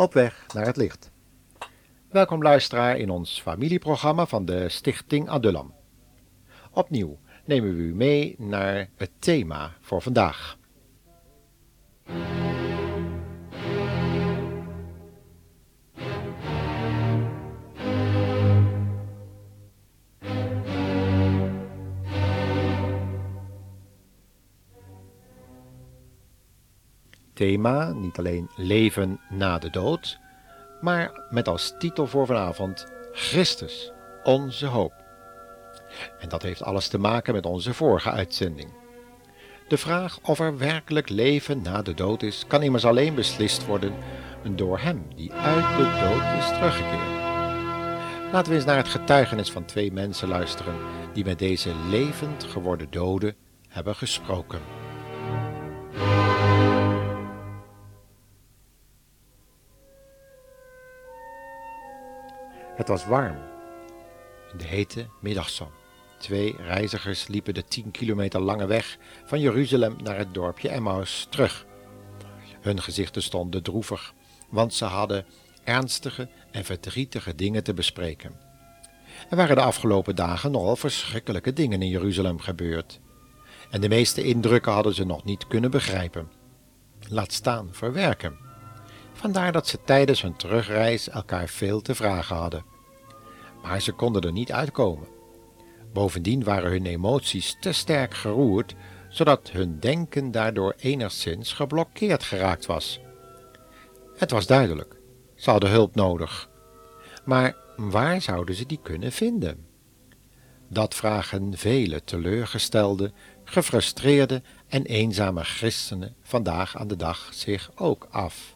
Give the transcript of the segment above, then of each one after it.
Op weg naar het licht. Welkom luisteraar in ons familieprogramma van de Stichting Adullam. Opnieuw nemen we u mee naar het thema voor vandaag. Thema niet alleen leven na de dood, maar met als titel voor vanavond Christus, onze hoop. En dat heeft alles te maken met onze vorige uitzending. De vraag of er werkelijk leven na de dood is, kan immers alleen beslist worden door Hem die uit de dood is teruggekeerd. Laten we eens naar het getuigenis van twee mensen luisteren die met deze levend geworden doden hebben gesproken. Het was warm in de hete middagzon. Twee reizigers liepen de tien kilometer lange weg van Jeruzalem naar het dorpje Emmaus terug. Hun gezichten stonden droevig, want ze hadden ernstige en verdrietige dingen te bespreken. Er waren de afgelopen dagen nogal verschrikkelijke dingen in Jeruzalem gebeurd. En de meeste indrukken hadden ze nog niet kunnen begrijpen. Laat staan verwerken. Vandaar dat ze tijdens hun terugreis elkaar veel te vragen hadden maar ze konden er niet uitkomen. Bovendien waren hun emoties te sterk geroerd, zodat hun denken daardoor enigszins geblokkeerd geraakt was. Het was duidelijk, ze hadden hulp nodig. Maar waar zouden ze die kunnen vinden? Dat vragen vele teleurgestelde, gefrustreerde en eenzame christenen vandaag aan de dag zich ook af.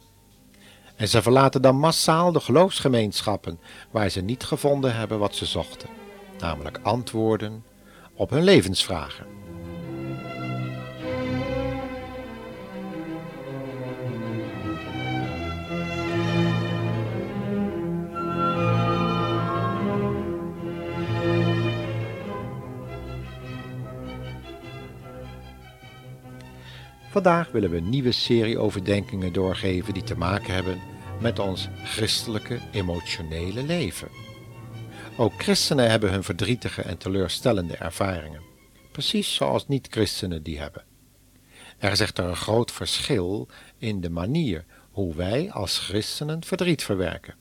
En ze verlaten dan massaal de geloofsgemeenschappen waar ze niet gevonden hebben wat ze zochten, namelijk antwoorden op hun levensvragen. Vandaag willen we een nieuwe serie overdenkingen doorgeven die te maken hebben met ons christelijke emotionele leven. Ook christenen hebben hun verdrietige en teleurstellende ervaringen, precies zoals niet-christenen die hebben. Er is echter een groot verschil in de manier hoe wij als christenen verdriet verwerken.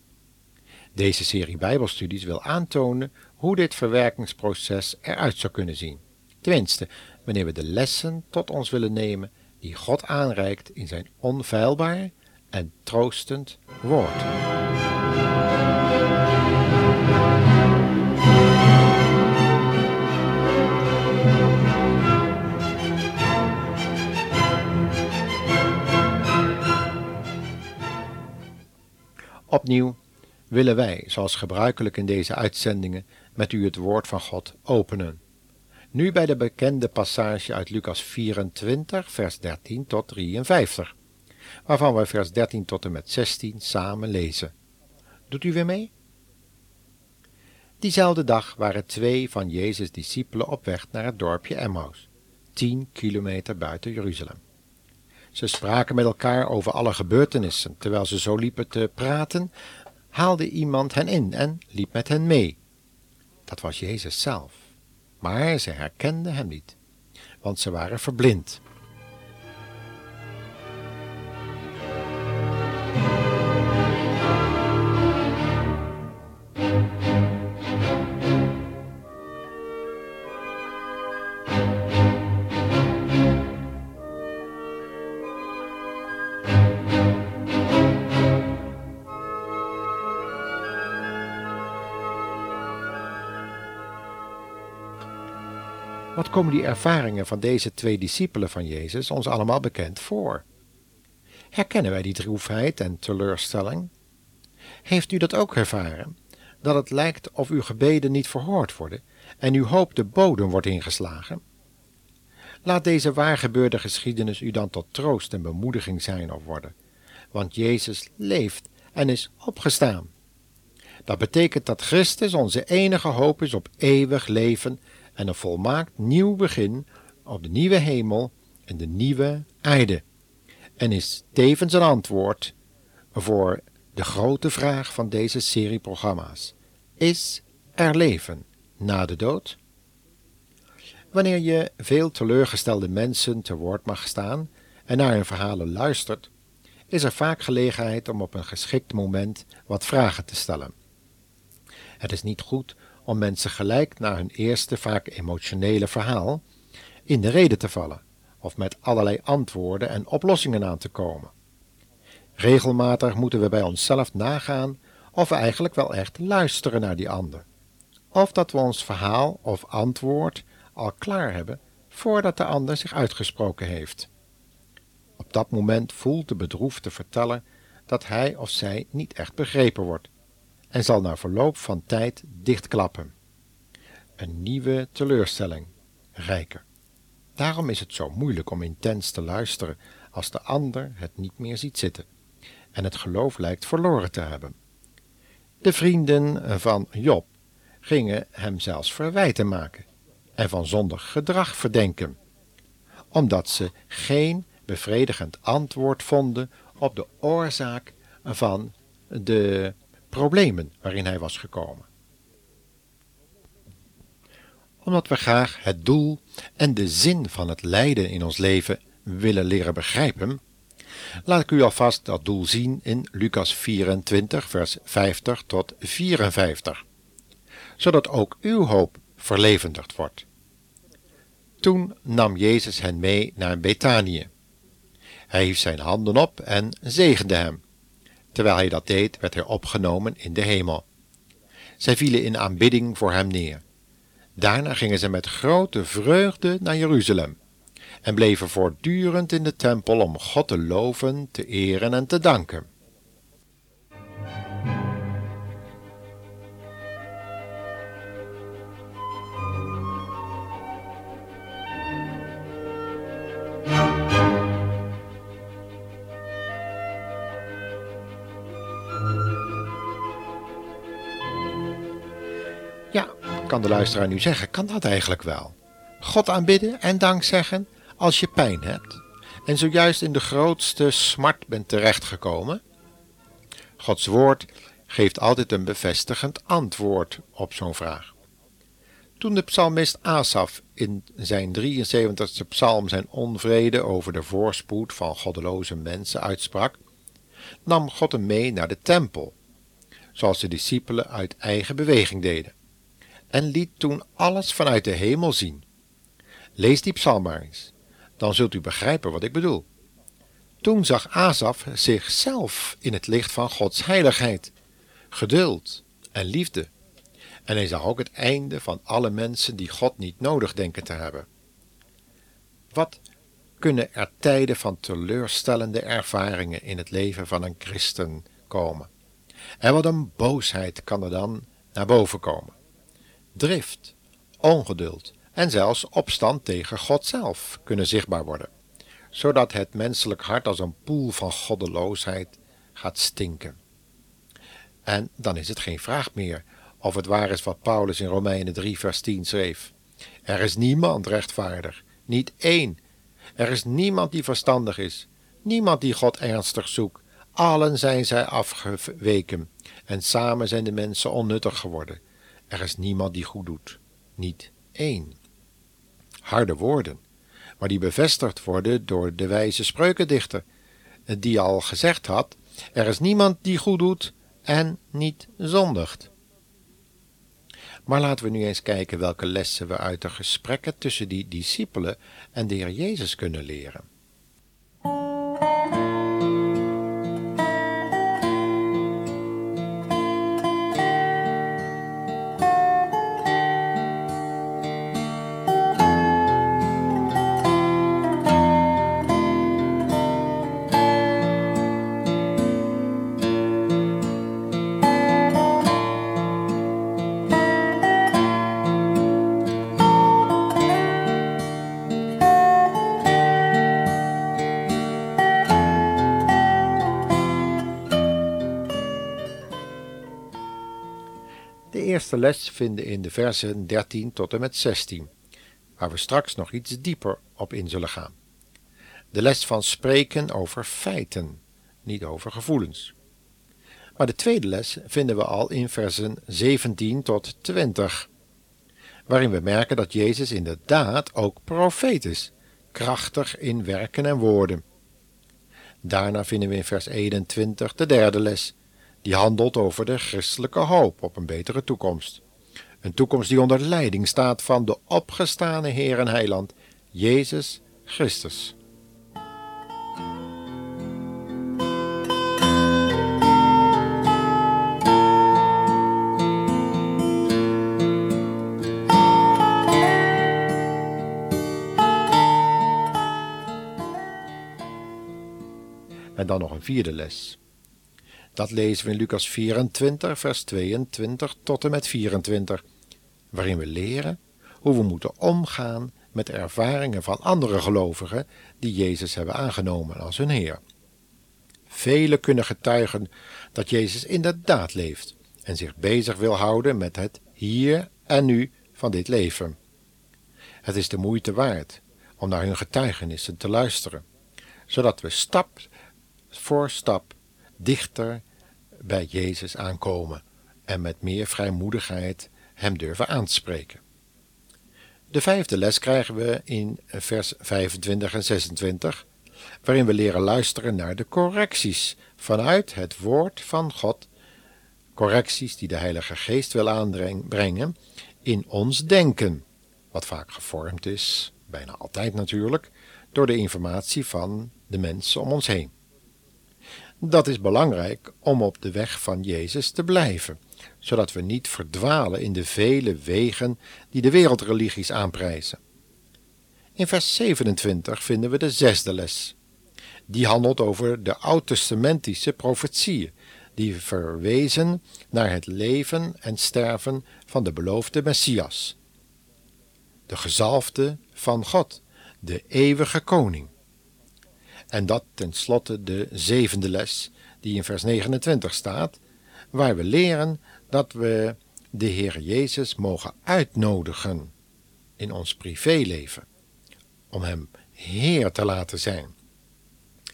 Deze serie Bijbelstudies wil aantonen hoe dit verwerkingsproces eruit zou kunnen zien. Tenminste, wanneer we de lessen tot ons willen nemen die God aanreikt in zijn onfeilbaar en troostend woord. Opnieuw willen wij, zoals gebruikelijk in deze uitzendingen, met u het woord van God openen. Nu bij de bekende passage uit Lucas 24, vers 13 tot 53, waarvan we vers 13 tot en met 16 samen lezen. Doet u weer mee? Diezelfde dag waren twee van Jezus' discipelen op weg naar het dorpje Emmaus, tien kilometer buiten Jeruzalem. Ze spraken met elkaar over alle gebeurtenissen. Terwijl ze zo liepen te praten, haalde iemand hen in en liep met hen mee. Dat was Jezus zelf maar ze herkenden hem niet, want ze waren verblind. Komen die ervaringen van deze twee discipelen van Jezus ons allemaal bekend voor? Herkennen wij die droefheid en teleurstelling? Heeft u dat ook ervaren? Dat het lijkt of uw gebeden niet verhoord worden en uw hoop de bodem wordt ingeslagen? Laat deze waargebeurde geschiedenis u dan tot troost en bemoediging zijn of worden, want Jezus leeft en is opgestaan. Dat betekent dat Christus onze enige hoop is op eeuwig leven en een volmaakt nieuw begin op de nieuwe hemel en de nieuwe aarde. En is tevens een antwoord voor De grote vraag van deze serie programma's is er leven na de dood? Wanneer je veel teleurgestelde mensen te woord mag staan en naar hun verhalen luistert, is er vaak gelegenheid om op een geschikt moment wat vragen te stellen. Het is niet goed om mensen gelijk na hun eerste, vaak emotionele verhaal in de reden te vallen of met allerlei antwoorden en oplossingen aan te komen. Regelmatig moeten we bij onszelf nagaan of we eigenlijk wel echt luisteren naar die ander, of dat we ons verhaal of antwoord al klaar hebben voordat de ander zich uitgesproken heeft. Op dat moment voelt de bedroefde verteller dat hij of zij niet echt begrepen wordt en zal na verloop van tijd dichtklappen. Een nieuwe teleurstelling, rijker. Daarom is het zo moeilijk om intens te luisteren als de ander het niet meer ziet zitten en het geloof lijkt verloren te hebben. De vrienden van Job gingen hem zelfs verwijten maken en van zondig gedrag verdenken, omdat ze geen bevredigend antwoord vonden op de oorzaak van de problemen waarin hij was gekomen. Omdat we graag het doel en de zin van het lijden in ons leven willen leren begrijpen, laat ik u alvast dat doel zien in Lucas 24, vers 50 tot 54, zodat ook uw hoop verlevendigd wordt. Toen nam Jezus hen mee naar Betanië. Hij hief zijn handen op en zegende hem. Terwijl hij dat deed, werd hij opgenomen in de hemel. Zij vielen in aanbidding voor hem neer. Daarna gingen ze met grote vreugde naar Jeruzalem en bleven voortdurend in de tempel om God te loven, te eren en te danken. Kan de luisteraar nu zeggen, kan dat eigenlijk wel? God aanbidden en dank zeggen als je pijn hebt en zojuist in de grootste smart bent terechtgekomen? Gods woord geeft altijd een bevestigend antwoord op zo'n vraag. Toen de psalmist Asaf in zijn 73ste psalm zijn onvrede over de voorspoed van goddeloze mensen uitsprak, nam God hem mee naar de tempel, zoals de discipelen uit eigen beweging deden, en liet toen alles vanuit de hemel zien. Lees die psalm maar eens dan zult u begrijpen wat ik bedoel. Toen zag Asaf zichzelf in het licht van Gods heiligheid, geduld en liefde. En hij zag ook het einde van alle mensen die God niet nodig denken te hebben. Wat kunnen er tijden van teleurstellende ervaringen in het leven van een christen komen? En wat een boosheid kan er dan naar boven komen? Drift, ongeduld, en zelfs opstand tegen God zelf kunnen zichtbaar worden, zodat het menselijk hart als een poel van goddeloosheid gaat stinken. En dan is het geen vraag meer of het waar is wat Paulus in Romeinen 3 vers 10 schreef. Er is niemand rechtvaardig, niet één. Er is niemand die verstandig is, niemand die God ernstig zoekt. Allen zijn zij afgeweken en samen zijn de mensen onnuttig geworden. Er is niemand die goed doet, niet één harde woorden, maar die bevestigd worden door de wijze spreukendichter, die al gezegd had: Er is niemand die goed doet en niet zondigt. Maar laten we nu eens kijken welke lessen we uit de gesprekken tussen die discipelen en de Heer Jezus kunnen leren. Eerste les vinden in de versen 13 tot en met 16, waar we straks nog iets dieper op in zullen gaan. De les van spreken over feiten, niet over gevoelens. Maar de tweede les vinden we al in versen 17 tot 20, waarin we merken dat Jezus inderdaad ook profeet is, krachtig in werken en woorden. Daarna vinden we in vers 21 de derde les, die handelt over de christelijke hoop op een betere toekomst. Een toekomst die onder leiding staat van de opgestane Heer en Heiland, Jezus Christus. En dan nog een vierde les. Dat lezen we in Lucas 24, vers 22 tot en met 24, waarin we leren hoe we moeten omgaan met ervaringen van andere gelovigen die Jezus hebben aangenomen als hun Heer. Velen kunnen getuigen dat Jezus inderdaad leeft en zich bezig wil houden met het hier en nu van dit leven. Het is de moeite waard om naar hun getuigenissen te luisteren, zodat we stap voor stap dichter bij Jezus aankomen en met meer vrijmoedigheid Hem durven aanspreken. De vijfde les krijgen we in vers 25 en 26, waarin we leren luisteren naar de correcties vanuit het woord van God, correcties die de Heilige Geest wil aanbrengen in ons denken, wat vaak gevormd is, bijna altijd natuurlijk, door de informatie van de mensen om ons heen. Dat is belangrijk om op de weg van Jezus te blijven, zodat we niet verdwalen in de vele wegen die de wereldreligies aanprijzen. In vers 27 vinden we de zesde les. Die handelt over de oud-testamentische profetieën, die verwezen naar het leven en sterven van de beloofde Messias, de gezalfde van God, de eeuwige koning. En dat tenslotte de zevende les, die in vers 29 staat, waar we leren dat we de Heer Jezus mogen uitnodigen in ons privéleven, om Hem Heer te laten zijn.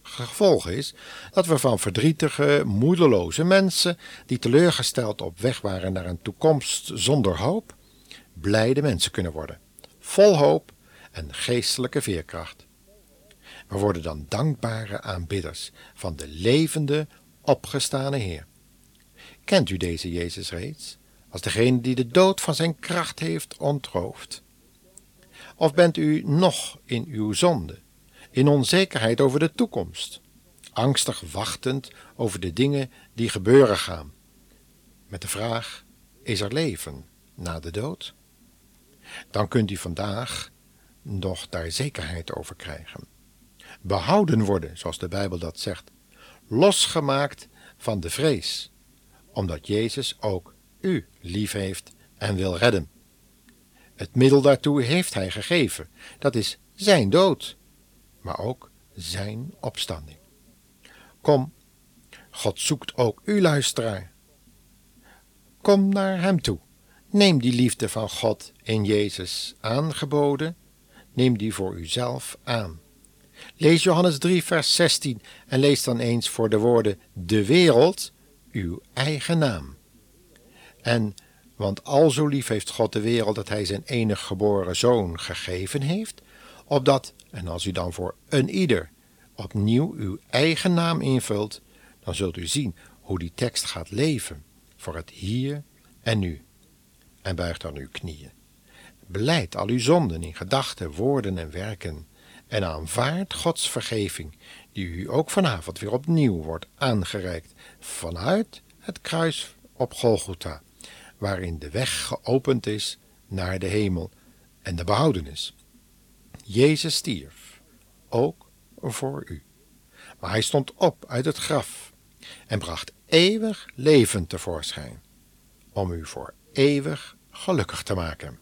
Gevolg is dat we van verdrietige, moedeloze mensen, die teleurgesteld op weg waren naar een toekomst zonder hoop, blijde mensen kunnen worden, vol hoop en geestelijke veerkracht. We worden dan dankbare aanbidders van de levende, opgestane Heer. Kent u deze Jezus reeds, als degene die de dood van zijn kracht heeft ontroofd? Of bent u nog in uw zonde, in onzekerheid over de toekomst, angstig wachtend over de dingen die gebeuren gaan, met de vraag: is er leven na de dood? Dan kunt u vandaag nog daar zekerheid over krijgen behouden worden, zoals de Bijbel dat zegt, losgemaakt van de vrees, omdat Jezus ook u lief heeft en wil redden. Het middel daartoe heeft Hij gegeven, dat is Zijn dood, maar ook Zijn opstanding. Kom, God zoekt ook u luisteraar. Kom naar Hem toe. Neem die liefde van God in Jezus aangeboden, neem die voor uzelf aan. Lees Johannes 3, vers 16 en lees dan eens voor de woorden de wereld uw eigen naam. En want al zo lief heeft God de wereld dat hij zijn enig geboren zoon gegeven heeft, opdat, en als u dan voor een ieder opnieuw uw eigen naam invult, dan zult u zien hoe die tekst gaat leven voor het hier en nu. En buigt dan uw knieën. Beleid al uw zonden in gedachten, woorden en werken en aanvaard Gods vergeving, die u ook vanavond weer opnieuw wordt aangereikt vanuit het kruis op Golgotha, waarin de weg geopend is naar de hemel en de behoudenis. Jezus stierf, ook voor u. Maar hij stond op uit het graf en bracht eeuwig leven tevoorschijn, om u voor eeuwig gelukkig te maken.